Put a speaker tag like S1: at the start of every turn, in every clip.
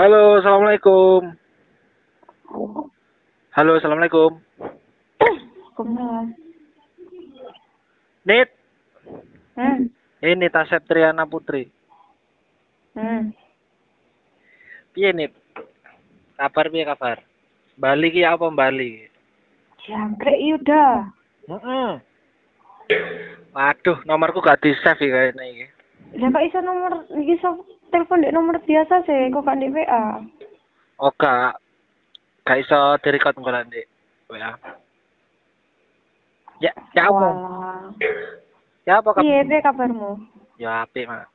S1: Halo, assalamualaikum. Halo, assalamualaikum.
S2: Kumpulan.
S1: Nit,
S2: Hmm.
S1: ini Tasep Triana Putri.
S2: Hmm.
S1: Piye Nit? Kabar piye kabar? Bali ki apa Bali?
S2: Jangkrik Yuda.
S1: Heeh. Waduh, nomorku gak di save iki kayaknya iki.
S2: Lah kok iso nomor iso telepon di nomor biasa sih, kok gak di WA.
S1: Oh gak, iso direkod engko nanti. WA. Ya, ya apa? Ya apa kabar?
S2: piye kabarmu?
S1: Ya apik, Mak.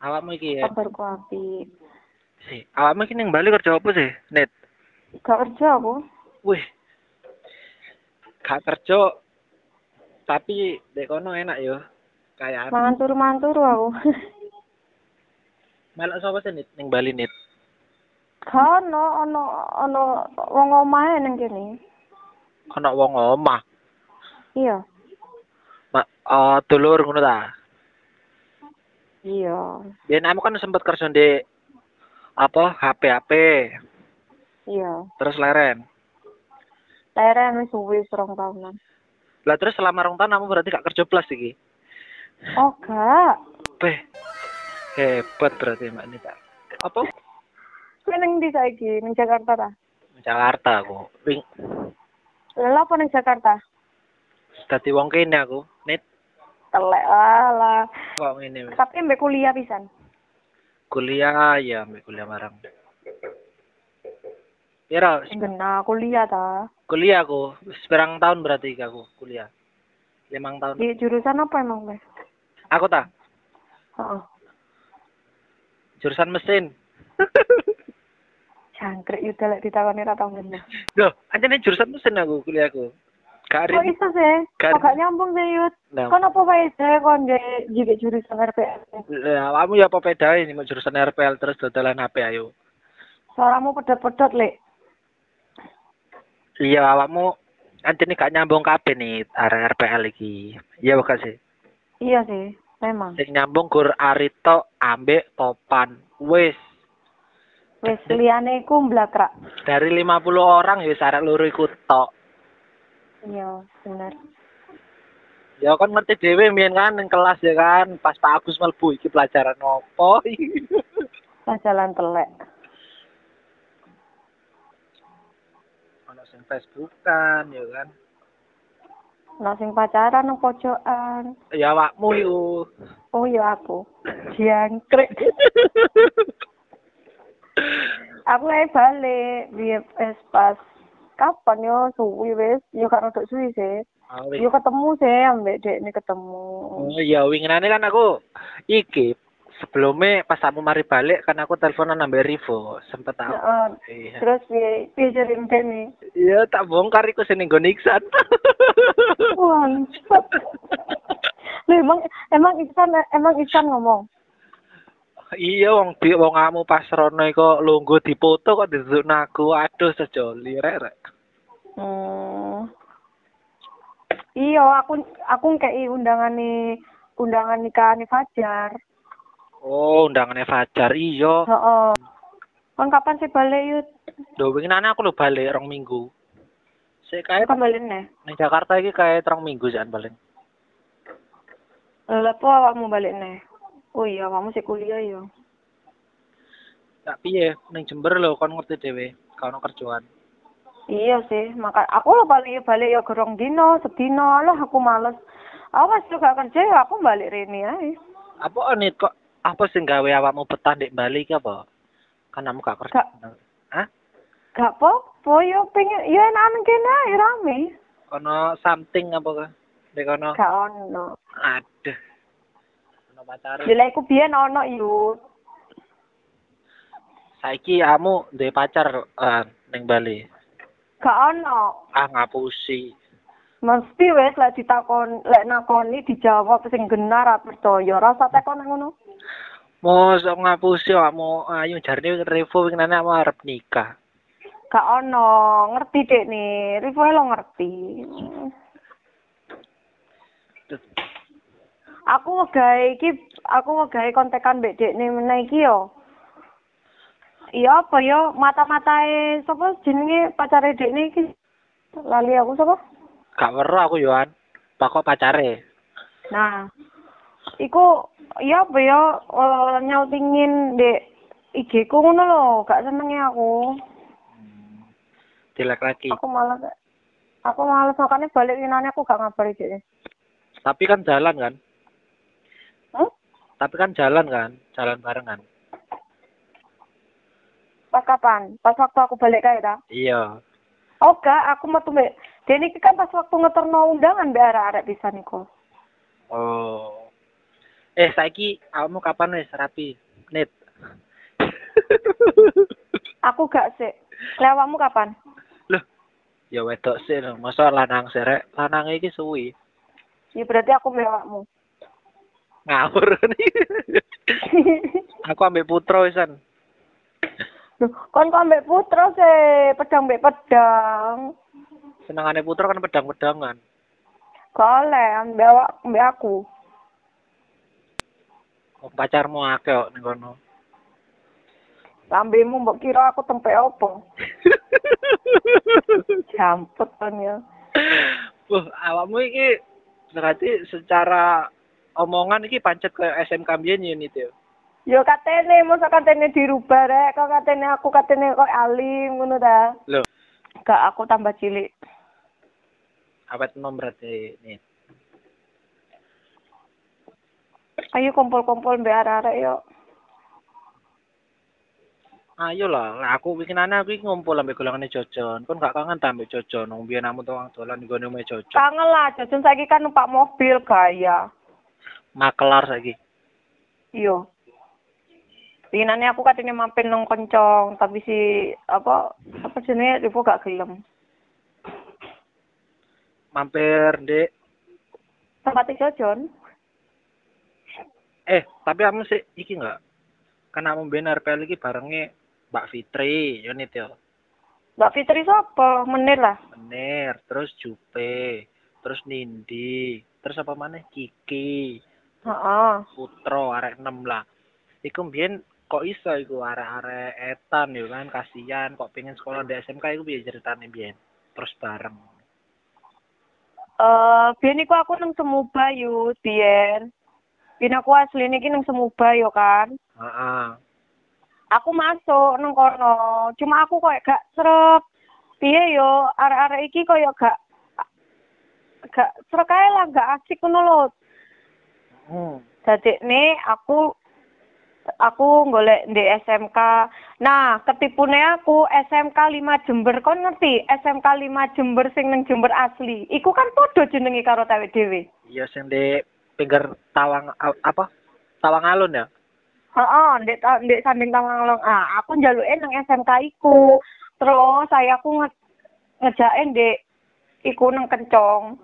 S1: Awakmu iki ya.
S2: Kabarku apik.
S1: Si, awakmu iki ning Bali kerja apa sih, Nit?
S2: Gak kerja aku.
S1: Wih. Gak kerja tapi dek kono enak yo. Kayak
S2: turu aku.
S1: melok sapa sih Nit ning Bali Nit?
S2: Ono ono ono wong omahe ning kene.
S1: Ana wong omah.
S2: Iya.
S1: Mak, oh, dulur ngono ta.
S2: Iya.
S1: Biyen kamu kan sempet kerja di apa HP HP
S2: Iya.
S1: terus leren.
S2: Leren wis suwi serong tahunan.
S1: Lah terus selama rong tahun kamu berarti gak kerja plus iki.
S2: Oh, gak.
S1: Beh. Hebat berarti Mbak Nita. Apa?
S2: Kowe ning ndi saiki? Ning Jakarta ta?
S1: Jakarta aku. Wing
S2: Lha apa ning Jakarta?
S1: dadi wong kene aku. Nit
S2: Telek lah.
S1: kok ngene. wis.
S2: Tapi mbek kuliah pisan.
S1: Kuliah ya, mbak kuliah bareng. Pira?
S2: Gena kuliah ta.
S1: Kuliah aku. Wis berang tahun berarti aku kuliah. Limang tahun.
S2: Di jurusan apa emang, Mbak?
S1: Aku ta
S2: Heeh.
S1: Jurusan mesin.
S2: Jangkrik yo delek ditakoni ra tau ngene.
S1: Loh, anjene jurusan mesin aku kuliahku. Gak
S2: Kok iso sih?
S1: Kan-
S2: Kok nyambung sih, Yud?
S1: Nah,
S2: Kon apa wae sih kon di juga jurusan RPL?
S1: lah, kamu ya apa beda ini mau jurusan RPL terus dodolan HP ayo.
S2: Suaramu pedot-pedot, Lek.
S1: Iya, awakmu anjene gak nyambung kabeh nih arek RPL iki. Iya bukan sih.
S2: Iya sih, memang.
S1: Sing nyambung gur Arito ambek Topan. Wis
S2: Wis liyane iku mblakrak.
S1: dari 50 orang ya arek loro iku tok.
S2: Iya, bener.
S1: Ya kan ngerti dhewe mbiyen kan ning kelas ya kan pas Pak Agus mlebu iki pelajaran opo.
S2: Lah jalan telek.
S1: Ono sing Facebookan ya kan.
S2: Ono sing pacaran nang pojokan.
S1: Ya awakmu iku.
S2: Oh iya aku. Jangkrik. aku ae balik wis pas kapan yo suwi wis yo karo dok suwi sih
S1: Ah,
S2: yo ketemu sih ambek dek ini ketemu
S1: Oh iya winginane kan aku iki sebelumnya pas kamu mari balik kan aku teleponan ambek Rivo sempet aku.
S2: Heeh.
S1: Iya.
S2: terus piye piye jaring dene
S1: Iya tak bongkar iku sing nggon Iksan.
S2: Bangsat. Lho emang emang Iksan emang Iksan ngomong.
S1: iya wong di wong kamu pas rono iku lungguh dipoto kok didudukno aku. Aduh sejoli rek. rek.
S2: Hmm. Iya, aku aku ngkei undangane undangan nikahane Fajar.
S1: Oh, undangannya Fajar iya.
S2: Heeh. Kon kapan sih balik yut?
S1: Lho winginane aku lho balik rong minggu. Sik kae
S2: Kapan balik nih?
S1: ning Jakarta iki kae rong minggu jan paling.
S2: Lha apa awakmu balik nih? Oh iya, kamu sih kuliah ya.
S1: Tak piye ning Jember lho kon ngerti dhewe. Kalau kerjaan.
S2: Iya sih, maka aku lo balik balik ya gerong dino, sedino lah aku males. Awas juga kerja ya aku balik rene ae.
S1: Apa nit kok apa sing gawe awakmu betah ndek Bali iki apa? Kan kamu gak kerja. Hah?
S2: Gak apa-apa ya pengen ya enak kene ae rame.
S1: Kono something apa ka? Ndek kono.
S2: Gak ono.
S1: Aduh. Kono pacar.
S2: Bila aku biyen ono yut.
S1: Saiki kamu duwe pacar uh, ning Bali.
S2: Gak ono.
S1: Ah ngapusi.
S2: Mesti wes lek ditakon lek nakoni dijawab sing benar percaya. Rasa tekon nang
S1: Mosok ngapusi kamu ayo jarine Revo winginane kamu arep nikah.
S2: Gak ono, ngerti dek nih. Rivo lo ngerti. Aku ngegawe iki, aku ngegawe kontekan mbek dek nih meneh iki yo. iya apa ya mata-matae sapa jenenge pacare dekne iki lali aku sapa
S1: Gak weruh aku Yohan. Pakok pacare.
S2: nah iku iya apa ya eh, nyautingin dek IG ku ngono lho gak senenge aku
S1: Dilek lagi.
S2: aku malas aku malas makanya balik winane aku gak ngabari dekne
S1: Tapi kan jalan kan?
S2: hmm?
S1: Tapi kan jalan kan? Jalan barengan.
S2: pas kapan pas waktu aku balik kae ta
S1: Iya.
S2: oh gak aku mbek dene iki kan pas waktu ngeterno undangan mbek arek-arek bisa niku
S1: Oh. Eh, saiki kamu kapan wis rapi? Nit.
S2: aku gak sih lewatmu kapan
S1: Loh, ya wedok sih lho. Masa lanang serek, lanang iki suwi.
S2: ya berarti aku lewatmu
S1: Ngawur nih. Aku ambek putra wisan.
S2: Loh, kon kok ambek putra sih, pedang mbek pedang.
S1: Senengane putra kan pedang-pedangan.
S2: Gak oleh, ambek awak, ambek aku.
S1: Pacarmu akeh kok ning kono.
S2: Lambemu mbok kira aku tempe opo? Jamput kan ya.
S1: Wah, awakmu iki berarti secara omongan iki pancet ke SMK mbiyen ya Nit ya.
S2: Yo katene, masa katene dirubah rek, kok katene aku katene kok alim ngono ta.
S1: Loh,
S2: Gak aku tambah cilik.
S1: awet nom berarti Nit.
S2: Ayo kumpul-kumpul mbek arek-arek yo.
S1: Ayo lah, lah aku bikinane aku ngumpul ambek golongane Jojon. Kon gak kangen ta ambek Jojon? Wong biyen amu tuang dolan di gone omahe Jojon.
S2: Kangen lah, jajan saiki kan numpak mobil gaya.
S1: Makelar saiki.
S2: Iya. Pinane aku katanya mampir nang kencong, tapi si apa apa jenenge Rivo gak gelem.
S1: Mampir, Dek.
S2: Tempat Jojon.
S1: Eh, tapi kamu sih iki enggak? Karena kamu ben RPL iki barenge Mbak Fitri, yo Nit yo.
S2: Mbak Fitri sapa? Menir lah.
S1: Menir, terus Jupe, terus Nindi, terus apa mana Kiki,
S2: Heeh.
S1: Putro, arek 6 lah. Iku mbiyen kok iso iku arek-arek etan yo kan kasihan kok pengen sekolah di SMK iku piye ceritane mbiyen? Terus bareng.
S2: Eh, biyen iku aku nang Semuba yu, biyen. Biyen aku asline iki nang Semuba yo kan.
S1: Heeh.
S2: Aku masuk nang kono. Cuma aku kok gak srep. Piye yo, arek-arek iki koyo gak gak srek ae lah, gak asik ngono lho.
S1: Hmm.
S2: Dadekne aku aku golek di SMK. Nah, ketipune aku SMK 5 Jember. Kon ngerti SMK 5 Jember sing nang Jember asli. Iku kan padha jenenge karo tewek dhewe.
S1: Iya sing di pinggir tawang apa? Tawang alun ya?
S2: Heeh, ndek ta- ndek sanding Tawanglong. Ah, aku njaluke nang SMK iku. Terus saya aku nge ngejake ndek iku nang Kencong.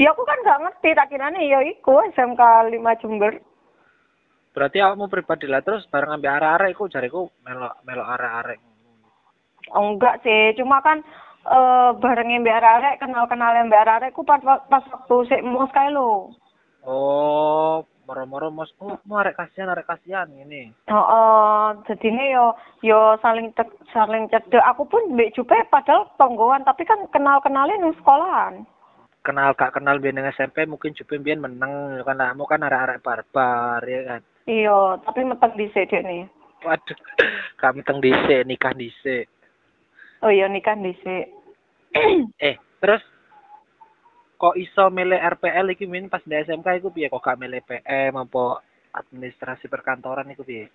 S2: Ya aku kan gak ngerti, tak kirane ya iku SMK 5 Jember.
S1: Berarti awakmu pribadi lah terus bareng ambek arek-arek iku jariku melok melok arek-arek.
S2: Oh, enggak sih, cuma kan eh bareng mbak arek kenal-kenal mbak arek ku pas pas waktu sik mos kae lho.
S1: Oh, moro-moro mos oh, mau arek kasihan arek kasihan ini.
S2: Heeh, jadine yo yo saling tek, saling cedek. Aku pun mbek Jupe padahal tonggoan tapi kan kenal-kenalin nang sekolahan.
S1: Kenal gak kenal biyen SMP mungkin jupe biyen meneng ya kan kamu kan arek-arek barbar ya kan.
S2: Iya, tapi meteng dhisik dekne.
S1: Waduh, kami teng dhisik nikah dhisik.
S2: Oh iya nikah dhisik.
S1: Eh, terus kok iso milih RPL iki min pas di SMK iku piye kok gak milih PM apa administrasi perkantoran iku piye?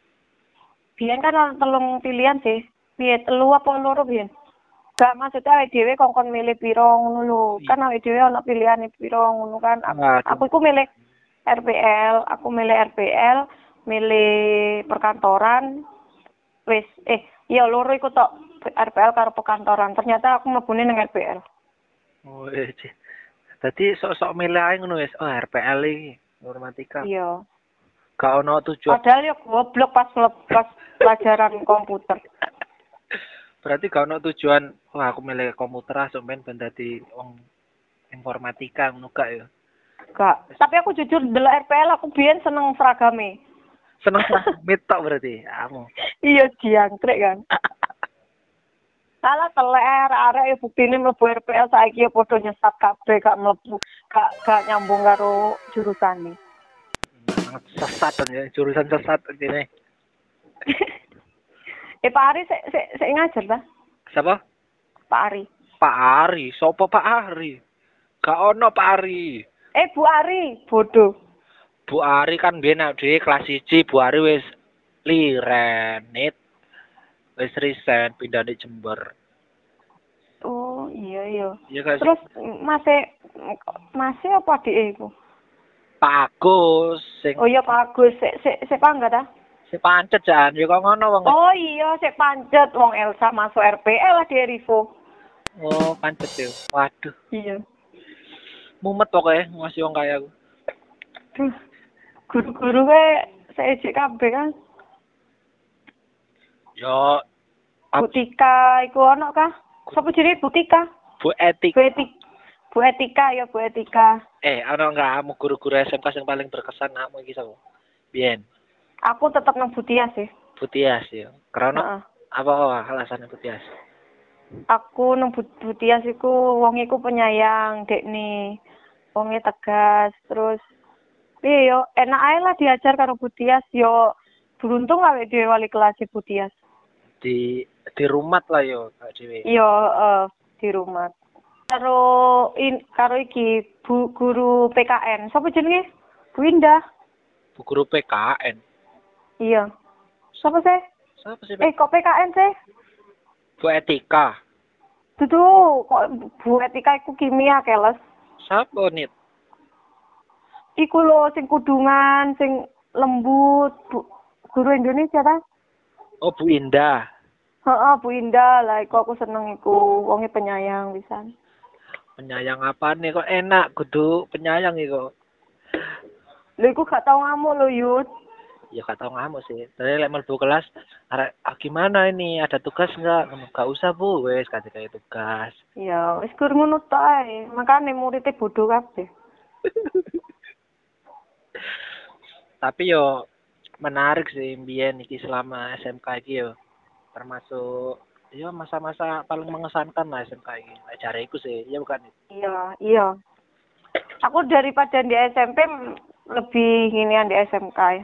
S2: Biyen kan ana telung pilihan sih. Piye telu apa loro biyen? Gak maksudnya awake dhewe kongkon milih piro ngono lho. Kan awake dhewe ana pilihane piro ngono kan. Aku,
S1: Waduh.
S2: aku iku milih RPL, aku milih RPL, milih perkantoran. Wis eh iya loro iku tok RPL karo perkantoran. Ternyata aku mlebune nang RPL.
S1: Oh, iya. Ci. Dadi sok-sok milih ae ngono wis. Oh, RPL iki informatika.
S2: Iya.
S1: Gak ono tujuan.
S2: Padahal ya goblok pas pas pelajaran komputer.
S1: Berarti gak ono tujuan wah aku milih komputer langsung ben ben dadi wong informatika ngono gak ya.
S2: Gak. Tapi aku jujur delok RPL aku biyen seneng seragame.
S1: Seneng amit tok berarti. Kamu.
S2: iya jangkrik kan Alah teler arek ya buktine mlebu RPL saiki ya padha nyesat kabeh gak mlebu gak gak nyambung karo jurusane.
S1: Sangat sesat ya, jurusan sesat ini.
S2: eh Pak Ari sik sik sik ngajar ta?
S1: Siapa?
S2: Pak Ari.
S1: Pak Ari. Sopo Pak Ari? Gak ono Pak Ari.
S2: Eh Bu Ari, bodoh.
S1: Bu Ari kan biyen nek dhewe kelas 1, Bu Ari wis lirenit. Wis resign pindah di Jember.
S2: Oh, iya iya.
S1: Iya kan?
S2: Terus masih masih apa adike iku?
S1: Pak Agus sing
S2: Oh iya Pak Agus, sik sik sik panggat ta?
S1: sing pancet jan ya kok ngono wong.
S2: Oh iya, sik pancet wong Elsa masuk RPL lah di Rivo.
S1: Oh, pancet ya. Waduh,
S2: Iya.
S1: mumet pokoknya ngasih wong kaya aku.
S2: Guru-guru ke seejek kabeh kan.
S1: Yo Ap-
S2: Butika iku ono kah? Sapa jenenge Butika?
S1: Bu Etik.
S2: Bu Etik. Bu Etika ya Bu Etika.
S1: Eh, ana enggak kamu guru-guru SMK yang paling berkesan kamu iki sapa? Biyen.
S2: Aku tetep nang Butia sih.
S1: Putias ya. Karena
S2: Heeh.
S1: apa alasannya Putias?
S2: Aku nang Bu- Butias iku wong iku penyayang, Dekne. Wonge tegas, terus iya yo enak ae lah diajar karo Butias yo beruntung lah dhewe wali kelas Butias.
S1: Di di rumah lah yo Kak Dewi.
S2: Iya, eh, di rumah. Karo in, karo iki bu, guru PKN. Sapa jenenge? Bu Indah.
S1: Bu guru PKN.
S2: Iya. Sapa sih?
S1: Siapa sih?
S2: Eh, kok PKN sih?
S1: Bu Etika.
S2: Dudu, kok Bu Etika iku kimia keles.
S1: Siapa nih?
S2: Iku lho sing kudungan, sing lembut, Bu, guru Indonesia ta?
S1: Oh, Bu Indah.
S2: Heeh, Bu Indah lah iku aku seneng iku, wonge penyayang pisan.
S1: Penyayang apa nih kok enak kudu penyayang iku.
S2: Lho iku gak tau ngamuk lho, Yud.
S1: Ya gak tau ngamuk sih. Dari lek mlebu kelas, arek ah, gimana ini? Ada tugas enggak? Gak usah, Bu. Wes kasih kayak tugas.
S2: Ya, wis kur ngono tok ae. Makane muridé bodoh kabeh.
S1: Tapi yo menarik sih mbiyen iki selama SMK iki yo. Termasuk yo masa-masa paling mengesankan lah SMK iki. Lek jareku sih, ya bukan.
S2: Iya, iya. Aku daripada di SMP lebih ginian di SMK ya.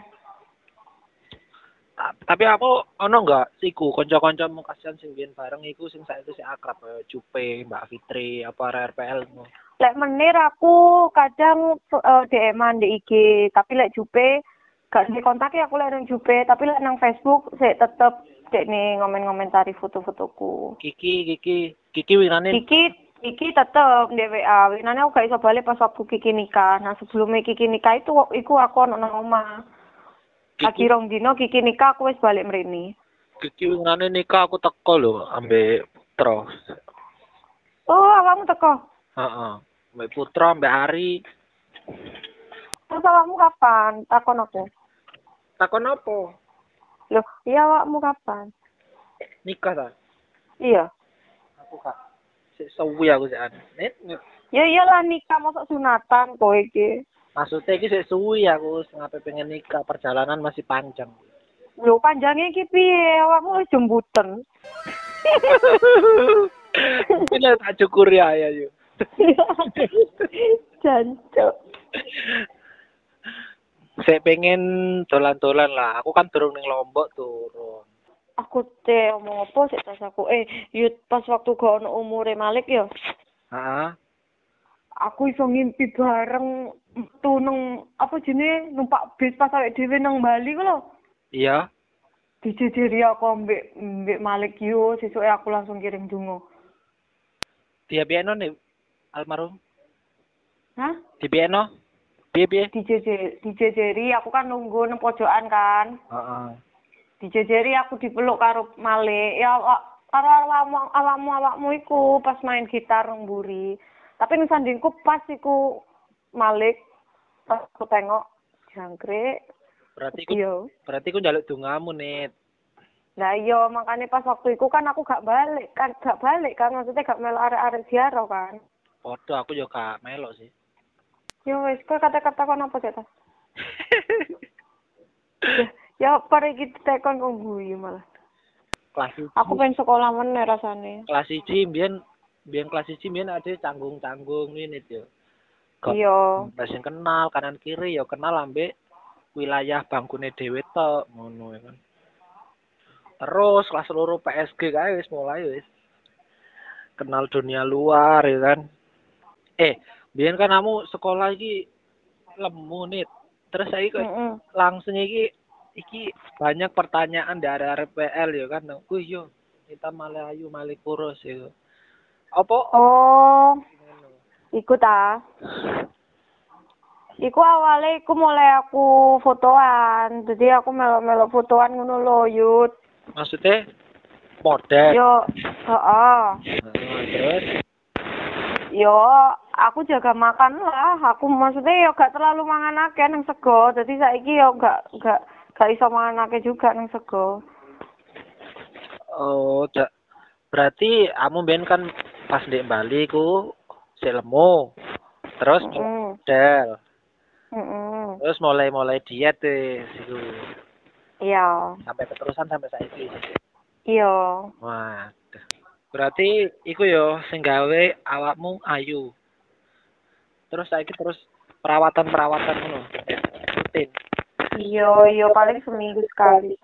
S1: Ta- Tapi aku ono enggak siku kanca-kancamu kasihan sing biyen bareng iku sing saiki sing akrab kaya Cupe, Mbak Fitri, apa RPL mu.
S2: Lek menir aku kadang uh, DM-an di IG, tapi lek Jupe gak di kontak aku lek nang Jupe, tapi lek nang Facebook saya tetep dek nih ngomen-ngomentari foto-fotoku.
S1: Kiki, Kiki, Kiki winane
S2: Kiki Kiki tetep di WA. Winane aku gak iso balik pas waktu Kiki nikah. Nah sebelumnya Kiki nikah itu iku aku ono nang omah. Lagi rong dino Kiki nikah aku wis balik mrene.
S1: Kiki winane nikah aku teko lho ambek Putra.
S2: Oh, awakmu teko.
S1: Heeh. Mbak Putra, Mbak Ari.
S2: Terus awakmu kapan? Takon aku.
S1: Takon apa?
S2: Loh, iya awakmu kapan?
S1: Nikah ta?
S2: Iya.
S1: Aku kak. Sik suwi aku sik anu. Net, net.
S2: Ya iyalah nikah masa sunatan kowe iki.
S1: Maksudnya iki sik suwi aku ngapain pengen nikah, perjalanan masih panjang.
S2: Lho panjangnya iki piye? Awakmu wis jembuten.
S1: Ini tak cukur ya ya yuk.
S2: Jancuk.
S1: Saya pengen dolan-dolan lah. Aku kan turun ning Lombok turun.
S2: Aku teh omong apa sih tas aku. Eh, yut pas waktu gak ono umure Malik ya.
S1: Heeh.
S2: Aku iso ngimpi bareng tuh nang apa jenenge numpak bis pas awake dhewe nang Bali ku lho.
S1: Iya.
S2: Dijejeri aku ambek ambek Malik yo, sesuke aku langsung kirim dungo.
S1: Dia piano nih almarhum.
S2: Hah?
S1: Di. Piye piye?
S2: Dijejeri, dijejeri aku kan nunggu nang pojokan kan.
S1: Heeh.
S2: dijejeri aku dipeluk karo Malik ya awak- karo awakmu awakmu awakmu iku pas main gitar nang mburi tapi ning sandingku pas iku Malik pas aku tengok jangkrik
S1: Berarti ku
S2: iya
S1: berarti ku njaluk dongamu nih.
S2: nah iya makanya pas waktu iku kan aku gak balik kan gak balik kan maksudnya gak melu arek-arek ziarah kan
S1: Foto aku juga gak melok sih.
S2: Yo wis kowe kata-kata kon apa sih tas ya, Ya pare iki tekon kok guyu malah.
S1: kelas
S2: Aku pengen sekolah meneh rasane.
S1: kelas siji mbiyen mbiyen kelas siji mbiyen ada canggung-canggung ini yo Kok-
S2: Iya.
S1: Sing kenal kanan kiri ya kenal ambek wilayah bangkune dhewe tok ngono ya kan. Terus kelas loro PSG kae wis mulai wis kenal dunia luar ya kan. Eh, biyen kan kamu sekolah iki lemu nih. Terus saya kok
S2: Heeh.
S1: langsung iki iki banyak pertanyaan dari RPL ya kan. Wih yo, kita Malayu Malikurus ya. Apa
S2: Oh, iku ta. Iku awalnya iku mulai aku fotoan. Jadi aku melok-melok fotoan ngono lho, Yud.
S1: maksudnya model?
S2: Yo, heeh.
S1: Nah, terus
S2: Yo, aku jaga makan lah. Aku maksudnya yo gak terlalu mangan akeh nang sego. Jadi saiki yo gak gak gak iso mangan akeh juga nang sego.
S1: Oh, ja- berarti kamu ben kan pas di Bali ku si lemu. Terus
S2: Heeh.
S1: model.
S2: Heeh.
S1: Terus mulai-mulai diet deh siku.
S2: Iya.
S1: Sampai keterusan sampai saiki.
S2: Iya.
S1: Waduh. Berarti iku yo sing gawe awakmu ayu. Terus saiki terus perawatan-perawatan ngono. Rutin.
S2: Iya, iya paling seminggu sekali.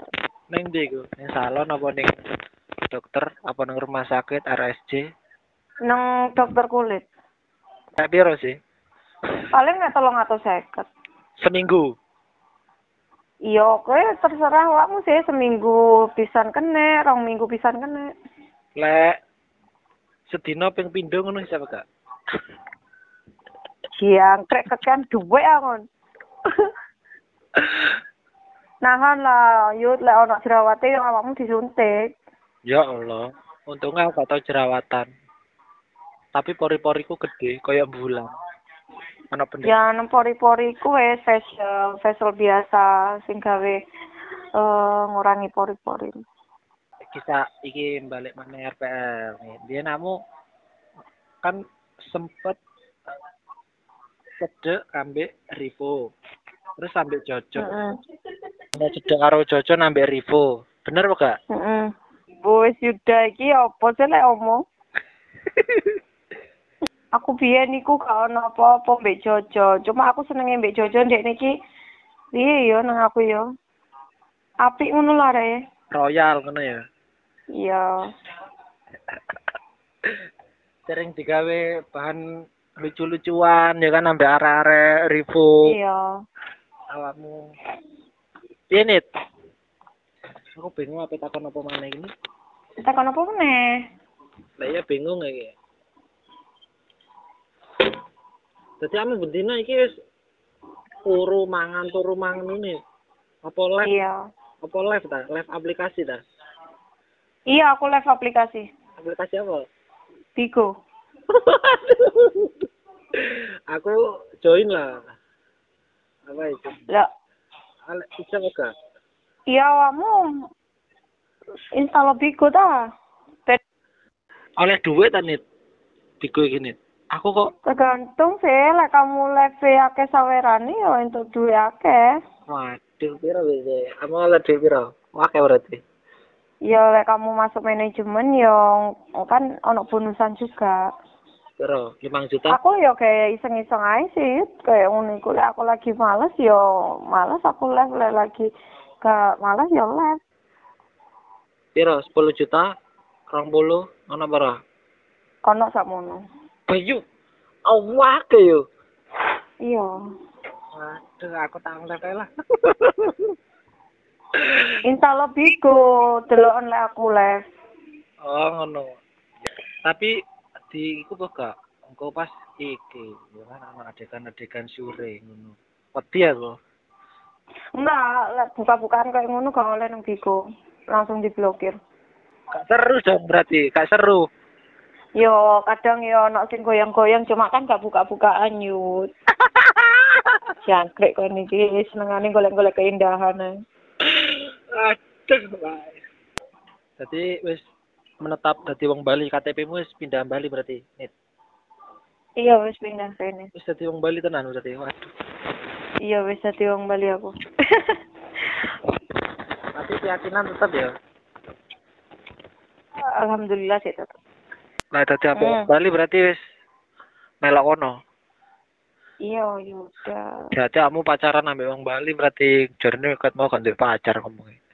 S1: Ning ndi iku? Ning salon apa ning dokter apa ning rumah sakit RSJ?
S2: Nang dokter kulit.
S1: Kayak piro sih?
S2: Paling nek tolong atau seket.
S1: Seminggu.
S2: Iya, kowe terserah awakmu sih seminggu pisan kene, rong minggu pisan kene.
S1: Lek sedina ping pindho ngono siapa gak?
S2: Siang krek kekan duwe angon. Nahan lah, yut lek ono jerawate yang awakmu disuntik.
S1: Ya Allah, untungnya aku gak tau jerawatan. Tapi pori-poriku gede, kayak bulan. Ana bener.
S2: Ya nang pori-pori ku wis facial, facial biasa sing gawe eh ngurangi pori-pori.
S1: Kisah iki balik mana RPL nih. Dia namu kan sempet cedek ambek Rivo. Terus ambek Jojo.
S2: Heeh.
S1: Nek cedek karo Jojo ambek Rivo. Bener apa gak?
S2: Wis yuda iki apa sih lek omong? aku biyen iku gak ono apa-apa mbek Jojo. Cuma aku senenge mbek Jojo ndek niki piye yo nang aku yo. Apik ngono re.
S1: Royal ngono ya.
S2: Iya.
S1: Sering digawe bahan lucu-lucuan ya kan ambek arek-arek Rivo.
S2: Iya.
S1: awakmu piye Nit? aku bingung apa takon apa mana ini
S2: Takon apa meneh?
S1: lah iya bingung iki Dadi ame bendina iki wis turu mangan turu mangan ini apa live
S2: Iya.
S1: apa live ta live aplikasi ta
S2: Iya, aku live aplikasi.
S1: aplikasi apa?
S2: Bigo.
S1: aku join lah. Apa itu?
S2: Lah,
S1: Ale, bisa enggak
S2: iya awakmu install Bigo ta? Bet
S1: oleh duit ta Nit? Bigo iki Nit? Aku kok
S2: tergantung sih, lek kamu live akeh sawerane ya entuk duwe akeh.
S1: waduh piro wis kamu oleh duit piro? Wake berarti
S2: Ya lek kamu masuk manajemen ya kan ono bonusan juga.
S1: piro 5 juta
S2: Aku ya kayak iseng-iseng aja sih, kayak ngono iku lek aku lagi males ya males aku live lek lagi gak males ya live.
S1: piro 10 juta 20 ono piro
S2: Ono sakmono.
S1: bayu awake yo
S2: Iya.
S1: Waduh, aku tak ngeliat ae lah.
S2: Install Bigo, deloken lek aku live.
S1: oh, ngono. Tapi di iku kok gak engko pas iki, ya kan ana adegan-adegan syure ngono. Wedi aku.
S2: Enggak, buka-bukaan kayak ngono gak oleh nang Bigo. Langsung diblokir.
S1: Gak seru dong berarti, gak seru.
S2: Yo, kadang yo ono sing goyang-goyang cuma kan gak buka-bukaan yut. Jangkrik kon iki senengane golek-golek keindahan ae.
S1: Aduh, Mas. Jadi wis menetap dadi wong Bali, KTP-mu wis pindah Bali berarti. Nit.
S2: Iya wis pindah kene.
S1: Wis dadi wong Bali tenan berarti. Waduh.
S2: Iya wis dadi wong Bali aku.
S1: keyakinan tetap ya.
S2: Alhamdulillah sih tetep.
S1: Lah dadi apa?
S2: Hmm.
S1: Bali berarti wis melok kono.
S2: Iya, yaudah.
S1: Jadi kamu pacaran ambek wong Bali berarti jarene ket mau kan pacar ngomongnya.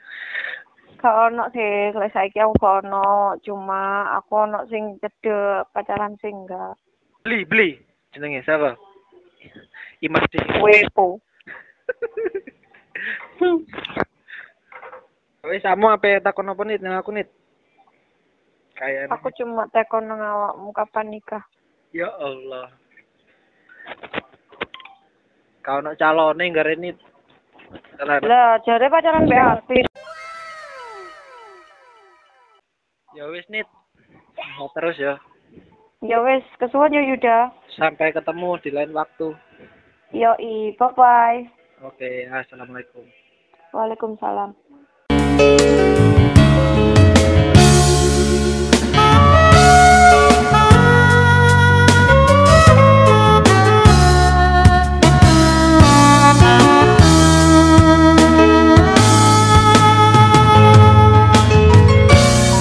S2: Gak ono sih, kalau saiki aku gak ono. Cuma aku ono sing cedek pacaran sing enggak.
S1: Beli, beli. Jenenge siapa? Imas di.
S2: Wepo.
S1: Wis kamu apa takon apa nih nang aku nih? Kayak
S2: aku cuma tekon nang awakmu kapan nikah.
S1: ya Allah. Kau nak calone gara ini.
S2: Lah, jare pacaran mbek artis.
S1: Ya wis nit. Mau terus ya.
S2: Ya wes, kesuwen ya Yuda.
S1: Sampai ketemu di lain waktu.
S2: Yoi, bye-bye.
S1: Oke, assalamualaikum.
S2: Waalaikumsalam.